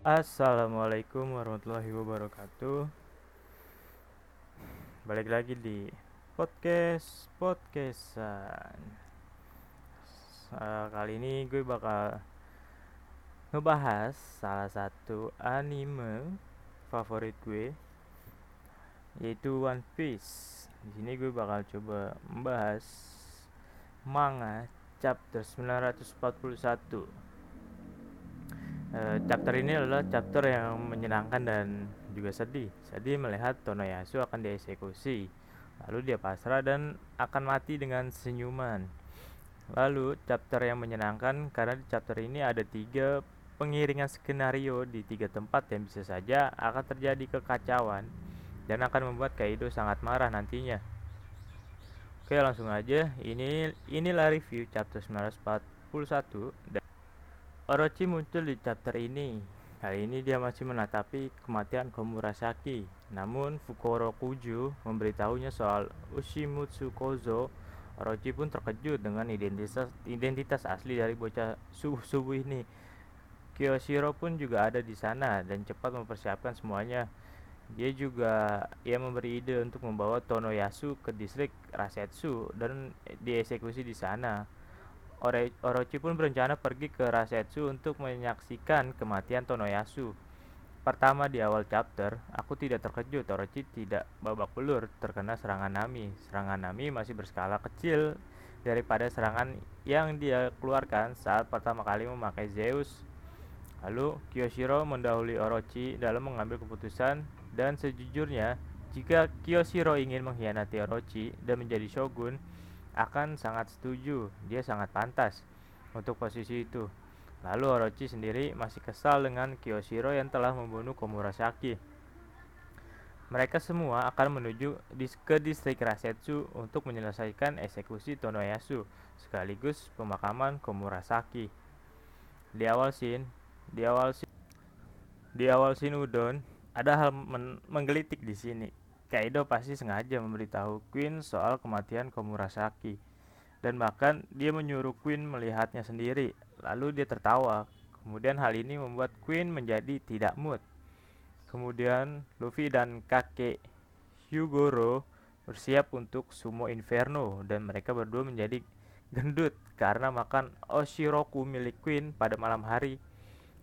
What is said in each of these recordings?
Assalamualaikum warahmatullahi wabarakatuh. Balik lagi di podcast podcastan. Uh, kali ini gue bakal ngebahas salah satu anime favorit gue yaitu One Piece. Di sini gue bakal coba membahas manga chapter 941 Uh, chapter ini adalah chapter yang menyenangkan dan juga sedih. Sedih melihat Tonoyasu akan dieksekusi. Lalu dia pasrah dan akan mati dengan senyuman. Lalu chapter yang menyenangkan karena di chapter ini ada tiga pengiringan skenario di tiga tempat yang bisa saja akan terjadi kekacauan dan akan membuat Kaido sangat marah nantinya. Oke langsung aja, ini inilah review chapter 941 Orochi muncul di chapter ini. Kali ini dia masih menatapi kematian Komurasaki. Namun Fukuro Kuju memberitahunya soal Ushimutsu Kozo. Orochi pun terkejut dengan identitas identitas asli dari bocah subuh-subuh ini. Kiyoshiro pun juga ada di sana dan cepat mempersiapkan semuanya. Dia juga ia memberi ide untuk membawa Tonoyasu ke distrik Rasetsu dan dieksekusi di sana. Orochi pun berencana pergi ke Rasetsu untuk menyaksikan kematian Tonoyasu. Pertama di awal chapter, aku tidak terkejut Orochi tidak babak belur terkena serangan Nami. Serangan Nami masih berskala kecil daripada serangan yang dia keluarkan saat pertama kali memakai Zeus. Lalu Kyoshiro mendahului Orochi dalam mengambil keputusan dan sejujurnya jika Kyoshiro ingin mengkhianati Orochi dan menjadi shogun, akan sangat setuju, dia sangat pantas untuk posisi itu. Lalu Orochi sendiri masih kesal dengan Kyoshiro yang telah membunuh Komurasaki. Mereka semua akan menuju ke distrik Rasetsu untuk menyelesaikan eksekusi Tonoyasu sekaligus pemakaman Komurasaki. Di awal scene, di awal scene, di awal scene Udon, ada hal menggelitik di sini. Kaido pasti sengaja memberitahu Queen soal kematian Komurasaki. Dan bahkan dia menyuruh Queen melihatnya sendiri. Lalu dia tertawa. Kemudian hal ini membuat Queen menjadi tidak mood. Kemudian Luffy dan kakek Hyugoro bersiap untuk Sumo Inferno dan mereka berdua menjadi gendut karena makan Oshiroku milik Queen pada malam hari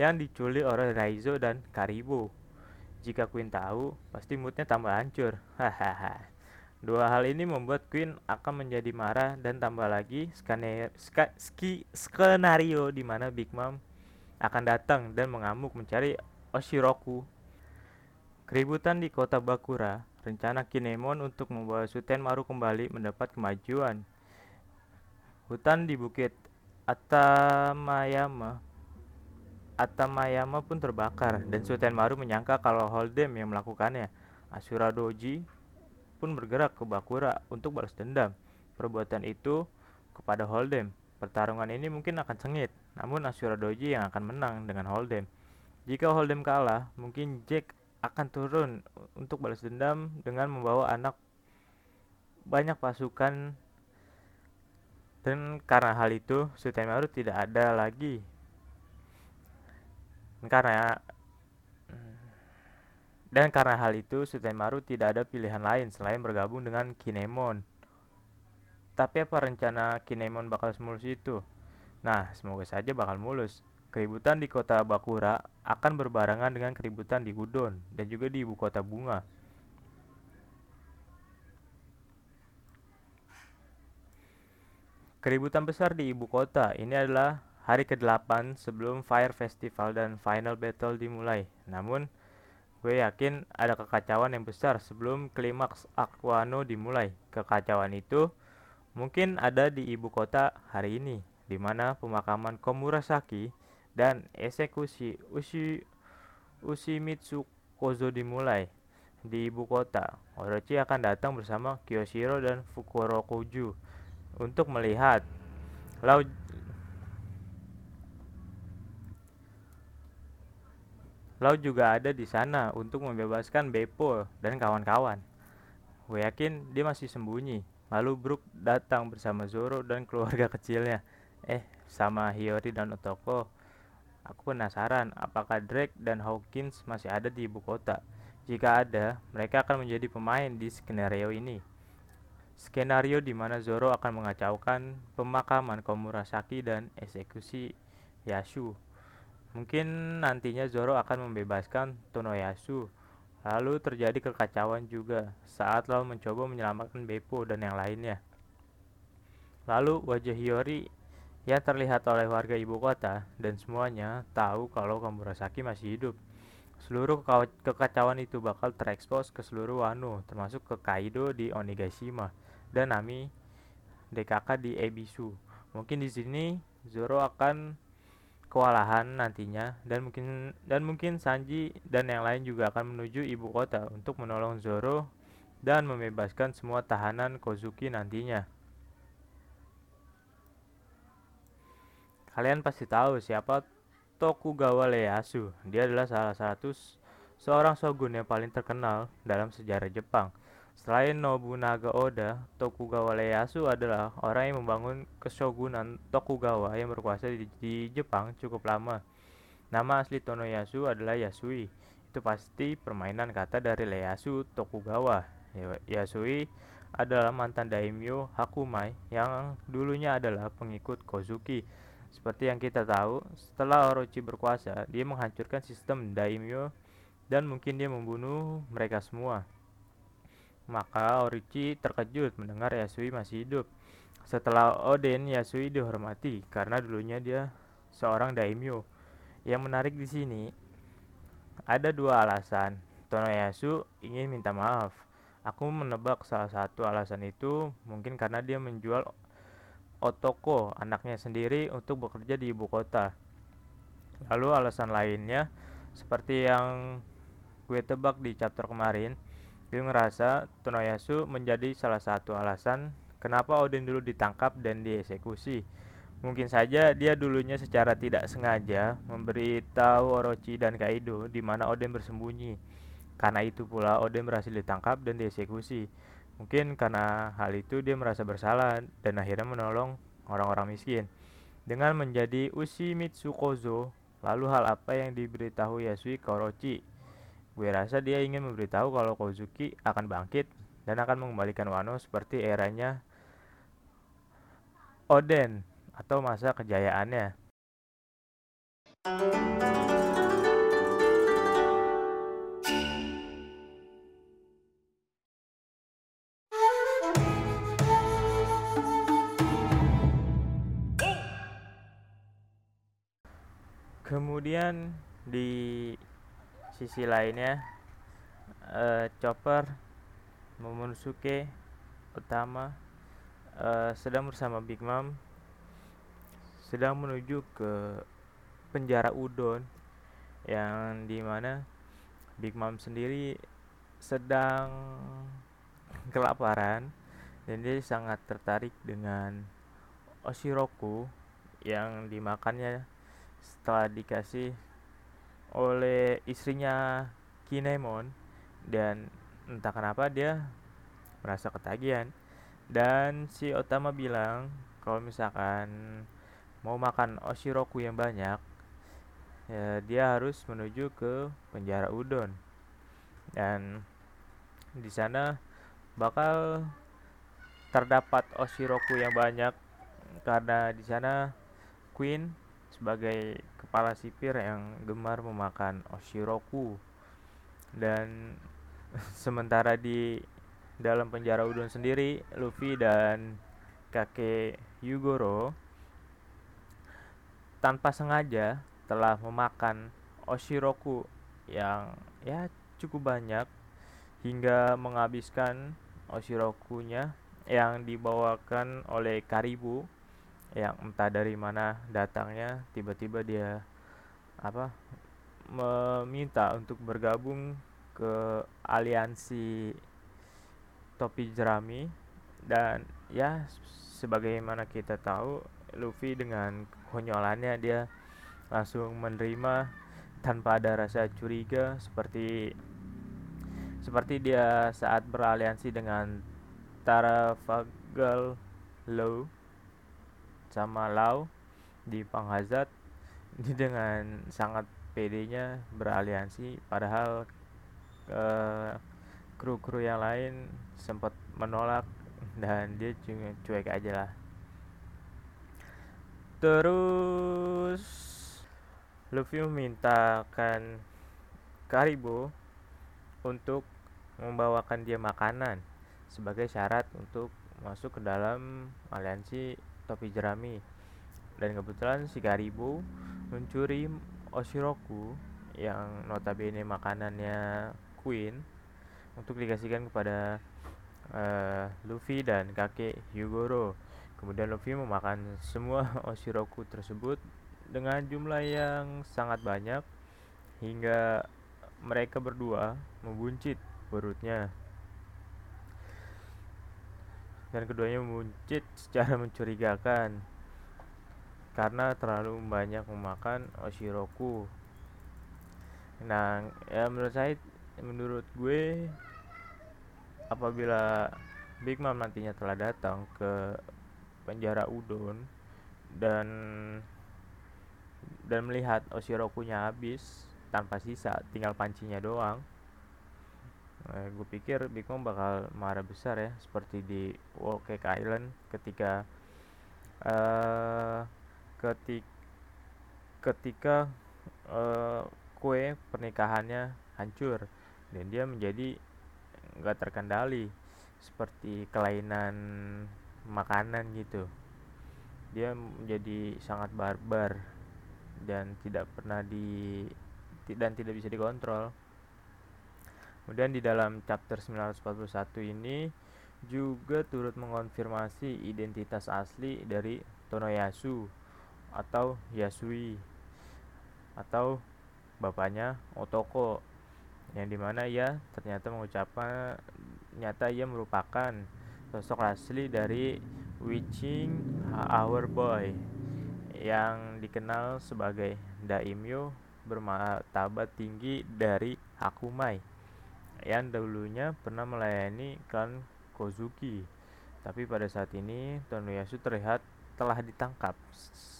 yang diculik oleh Raizo dan Karibo. Jika Queen tahu, pasti moodnya tambah hancur. Hahaha. Dua hal ini membuat Queen akan menjadi marah dan tambah lagi skenario di mana Big Mom akan datang dan mengamuk mencari Oshiroku. Keributan di kota Bakura, rencana Kinemon untuk membawa Suten Maru kembali mendapat kemajuan. Hutan di Bukit Atamayama Atamayama pun terbakar dan Maru menyangka kalau Holdem yang melakukannya. Asura Doji pun bergerak ke Bakura untuk balas dendam. Perbuatan itu kepada Holdem. Pertarungan ini mungkin akan sengit, namun Asura Doji yang akan menang dengan Holdem. Jika Holdem kalah, mungkin Jack akan turun untuk balas dendam dengan membawa anak banyak pasukan dan karena hal itu Maru tidak ada lagi karena dan karena hal itu, Sutemaru tidak ada pilihan lain selain bergabung dengan Kinemon. Tapi apa rencana Kinemon bakal semulus itu? Nah, semoga saja bakal mulus. Keributan di kota Bakura akan berbarengan dengan keributan di Gudon dan juga di ibu kota bunga. Keributan besar di ibu kota ini adalah hari ke-8 sebelum Fire Festival dan Final Battle dimulai. Namun, gue yakin ada kekacauan yang besar sebelum klimaks Aquano dimulai. Kekacauan itu mungkin ada di ibu kota hari ini, di mana pemakaman Komurasaki dan eksekusi Ushi Ushimitsu Kozo dimulai di ibu kota. Orochi akan datang bersama Kyoshiro dan Fukurokuju untuk melihat laut Lau juga ada di sana untuk membebaskan Beppo dan kawan-kawan. Gue yakin dia masih sembunyi. Lalu Brook datang bersama Zoro dan keluarga kecilnya. Eh, sama Hiyori dan Otoko. Aku penasaran apakah Drake dan Hawkins masih ada di ibu kota. Jika ada, mereka akan menjadi pemain di skenario ini. Skenario di mana Zoro akan mengacaukan pemakaman Komurasaki dan eksekusi Yasu. Mungkin nantinya Zoro akan membebaskan Tonoyasu. Lalu terjadi kekacauan juga saat Lau mencoba menyelamatkan Beppo dan yang lainnya. Lalu wajah Hiyori yang terlihat oleh warga ibu kota dan semuanya tahu kalau Komurasaki masih hidup. Seluruh kekacauan itu bakal terekspos ke seluruh Wano, termasuk ke Kaido di Onigashima dan Nami DKK di Ebisu. Mungkin di sini Zoro akan kewalahan nantinya dan mungkin dan mungkin Sanji dan yang lain juga akan menuju ibu kota untuk menolong Zoro dan membebaskan semua tahanan Kozuki nantinya. Kalian pasti tahu siapa Tokugawa Ieyasu. Dia adalah salah satu seorang shogun yang paling terkenal dalam sejarah Jepang. Selain Nobunaga Oda, Tokugawa Ieyasu adalah orang yang membangun keshogunan Tokugawa yang berkuasa di, di Jepang cukup lama. Nama asli Tonoyasu adalah Yasui. Itu pasti permainan kata dari Ieyasu Tokugawa. Yasui adalah mantan daimyo Hakumai yang dulunya adalah pengikut Kozuki seperti yang kita tahu, setelah Orochi berkuasa, dia menghancurkan sistem daimyo dan mungkin dia membunuh mereka semua. Maka Orochi terkejut mendengar Yasui masih hidup. Setelah Oden, Yasui dihormati karena dulunya dia seorang daimyo. Yang menarik di sini ada dua alasan. Tonoyasu ingin minta maaf. Aku menebak salah satu alasan itu mungkin karena dia menjual Otoko, anaknya sendiri, untuk bekerja di ibu kota. Lalu alasan lainnya, seperti yang gue tebak di chapter kemarin, gue ngerasa Tonoyasu menjadi salah satu alasan kenapa Odin dulu ditangkap dan dieksekusi. Mungkin saja dia dulunya secara tidak sengaja memberitahu Orochi dan Kaido di mana Odin bersembunyi. Karena itu pula Odin berhasil ditangkap dan dieksekusi. Mungkin karena hal itu dia merasa bersalah dan akhirnya menolong orang-orang miskin. Dengan menjadi Ushi Mitsukozo, lalu hal apa yang diberitahu Yasui ke Orochi? Gue rasa dia ingin memberitahu kalau Kozuki akan bangkit dan akan mengembalikan Wano seperti eranya Oden atau masa kejayaannya. kemudian di sisi lainnya uh, Chopper Momonosuke utama uh, sedang bersama Big Mom sedang menuju ke penjara Udon yang di mana Big Mom sendiri sedang kelaparan dan dia sangat tertarik dengan Oshiroku yang dimakannya setelah dikasih oleh istrinya Kinemon dan entah kenapa dia merasa ketagihan. Dan si Otama bilang kalau misalkan mau makan oshiroku yang banyak ya dia harus menuju ke penjara udon. Dan di sana bakal terdapat oshiroku yang banyak karena di sana Queen sebagai kepala sipir yang gemar memakan oshiroku. Dan sementara di dalam penjara udon sendiri Luffy dan kakek Yugoro tanpa sengaja telah memakan oshiroku yang ya cukup banyak hingga menghabiskan oshirokunya yang dibawakan oleh Karibu yang entah dari mana datangnya tiba-tiba dia apa meminta untuk bergabung ke aliansi topi jerami. Dan ya sebagaimana kita tahu Luffy dengan konyolannya dia langsung menerima tanpa ada rasa curiga seperti seperti dia saat beraliansi dengan Tarafagal Law sama Lau di Panghazat dengan sangat pedenya beraliansi. Padahal uh, kru-kru yang lain sempat menolak dan dia cuma cuek aja lah. Terus Luffy memintakan Karibo untuk membawakan dia makanan sebagai syarat untuk masuk ke dalam aliansi topi jerami dan kebetulan si Karibo mencuri Oshiroku yang notabene makanannya Queen untuk dikasihkan kepada uh, Luffy dan kakek Hyugoro. Kemudian Luffy memakan semua Oshiroku tersebut dengan jumlah yang sangat banyak hingga mereka berdua membuncit perutnya. Dan keduanya membuncit secara mencurigakan karena terlalu banyak memakan Oshiroku. Nah, ya menurut saya menurut gue apabila Big Mom nantinya telah datang ke penjara Udon dan dan melihat Oshirokunya habis tanpa sisa tinggal pancinya doang eh, gue pikir Big Mom bakal marah besar ya seperti di Cake Island ketika uh, ketik ketika uh, kue pernikahannya hancur dan dia menjadi nggak terkendali seperti kelainan makanan gitu. Dia menjadi sangat barbar dan tidak pernah di dan tidak bisa dikontrol kemudian di dalam chapter 941 ini juga turut mengonfirmasi identitas asli dari Tonoyasu atau Yasui atau bapaknya Otoko yang di mana ia ternyata mengucapkan nyata ia merupakan sosok asli dari Witching Our Boy yang dikenal sebagai daimyo bermartabat tinggi dari Hakumai yang dulunya pernah melayani klan Kozuki. Tapi pada saat ini Tonoyasu terlihat telah ditangkap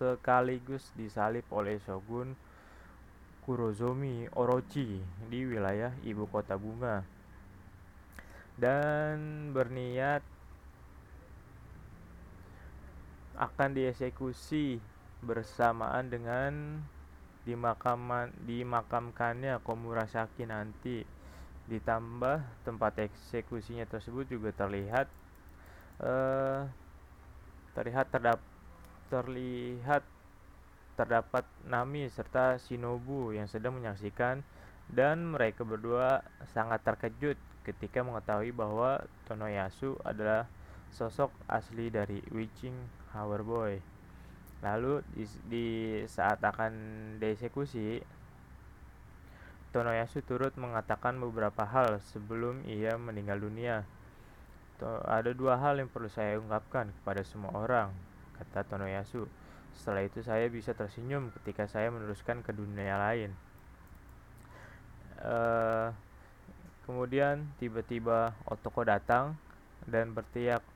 sekaligus disalib oleh Shogun Kurozomi Orochi di wilayah ibu kota bunga dan berniat akan dieksekusi bersamaan dengan dimakaman dimakamkannya Komurasaki nanti ditambah tempat eksekusinya tersebut juga terlihat uh, terlihat terdap terlihat terdapat Nami serta Shinobu yang sedang menyaksikan dan mereka berdua sangat terkejut ketika mengetahui bahwa Tonoyasu adalah sosok asli dari Witching Hour Boy. Lalu di, di saat akan dieksekusi, Tonoyasu turut mengatakan beberapa hal sebelum ia meninggal dunia. ada dua hal yang perlu saya ungkapkan kepada semua orang, kata Tonoyasu. Setelah itu saya bisa tersenyum ketika saya meneruskan ke dunia lain. Uh, kemudian tiba-tiba Otoko datang dan berteriak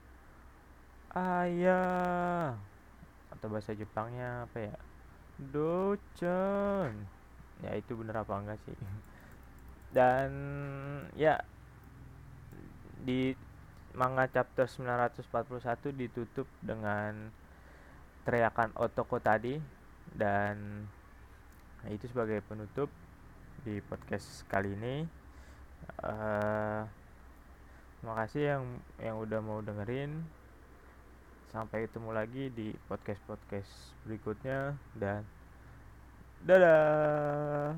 ayah atau bahasa Jepangnya apa ya docen ya itu bener apa enggak sih? Dan ya di manga chapter 941 ditutup dengan teriakan Otoko tadi dan nah, itu sebagai penutup di podcast kali ini. Uh, terima kasih yang yang udah mau dengerin. Sampai ketemu lagi di podcast podcast berikutnya dan dadah